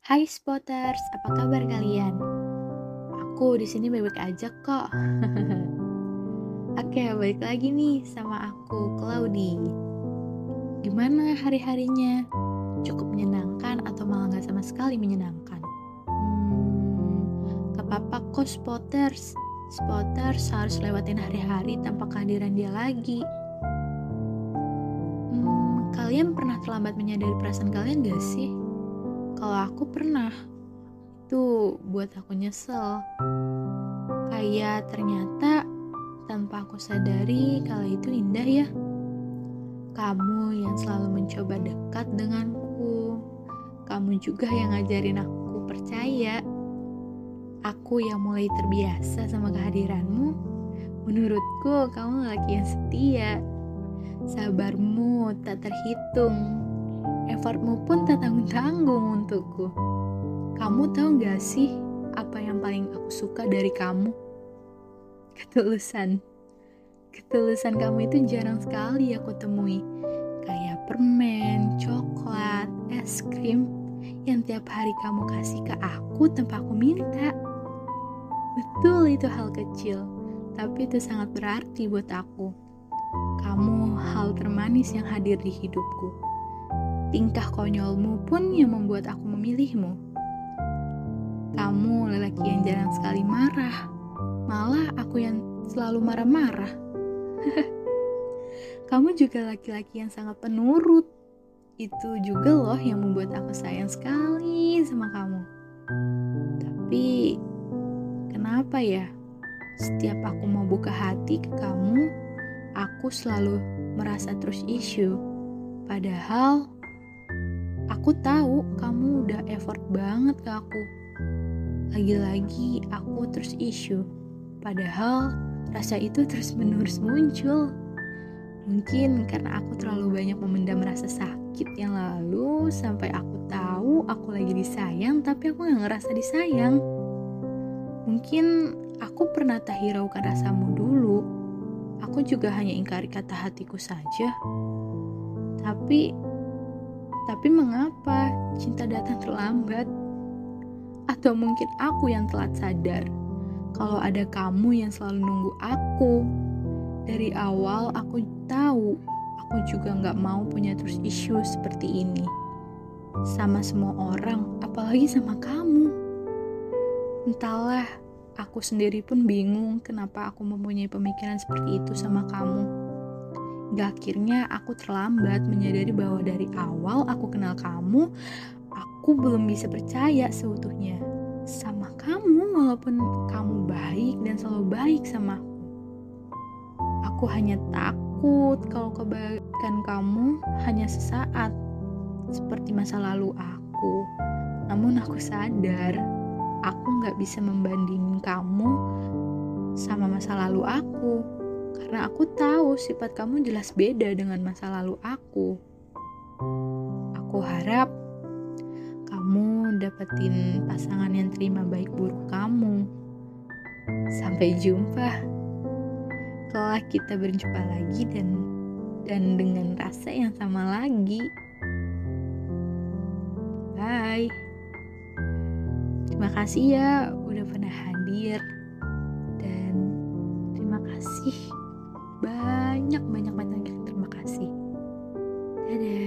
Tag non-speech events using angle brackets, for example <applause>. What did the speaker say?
Hai spotters, apa kabar kalian? Aku di sini baik-baik aja kok. <laughs> Oke, balik lagi nih sama aku, Claudi. Gimana hari-harinya? Cukup menyenangkan atau malah nggak sama sekali menyenangkan? Hmm, gak apa-apa kok spotters. Spotters harus lewatin hari-hari tanpa kehadiran dia lagi. Hmm, kalian pernah terlambat menyadari perasaan kalian gak sih? Kalau aku pernah, itu buat aku nyesel. Kayak ternyata tanpa aku sadari kalau itu indah ya. Kamu yang selalu mencoba dekat denganku. Kamu juga yang ngajarin aku percaya. Aku yang mulai terbiasa sama kehadiranmu. Menurutku kamu laki yang setia. Sabarmu tak terhitung. Effortmu pun tak tanggung-tanggung untukku. Kamu tahu gak sih apa yang paling aku suka dari kamu? Ketulusan. Ketulusan kamu itu jarang sekali aku temui. Kayak permen, coklat, es krim yang tiap hari kamu kasih ke aku tanpa aku minta. Betul itu hal kecil, tapi itu sangat berarti buat aku. Kamu hal termanis yang hadir di hidupku. Tingkah konyolmu pun yang membuat aku memilihmu. Kamu lelaki yang jarang sekali marah, malah aku yang selalu marah-marah. <laughs> Kamu juga laki-laki yang sangat penurut. Itu juga loh yang membuat aku sayang sekali sama kamu. Tapi kenapa ya? Setiap aku mau buka hati ke kamu, aku selalu merasa terus isu. Padahal aku tahu kamu udah effort banget ke aku. Lagi-lagi aku terus isu. Padahal rasa itu terus menerus muncul. Mungkin karena aku terlalu banyak memendam rasa sakit yang lalu sampai aku tahu aku lagi disayang tapi aku gak ngerasa disayang. Mungkin aku pernah tak hiraukan rasamu dulu. Aku juga hanya ingkari kata hatiku saja. Tapi, tapi mengapa cinta datang terlambat? Atau mungkin aku yang telat sadar kalau ada kamu yang selalu nunggu aku. Dari awal aku tahu aku juga nggak mau punya terus isu seperti ini. Sama semua orang, apalagi sama kamu. Entahlah, aku sendiri pun bingung kenapa aku mempunyai pemikiran seperti itu sama kamu. Gak akhirnya aku terlambat menyadari bahwa dari awal aku kenal kamu, aku belum bisa percaya seutuhnya sama kamu walaupun kamu baik dan selalu baik sama aku. Aku hanya takut kalau kebaikan kamu hanya sesaat, seperti masa lalu aku. Namun aku sadar, aku nggak bisa membandingin kamu sama masa lalu aku. Karena aku tahu sifat kamu jelas beda dengan masa lalu aku. Aku harap kamu dapetin pasangan yang terima baik buruk kamu. Sampai jumpa setelah kita berjumpa lagi dan dan dengan rasa yang sama lagi. Bye. Terima kasih ya udah pernah hadir dan terima kasih banyak banyak banyak terima kasih. Dadah.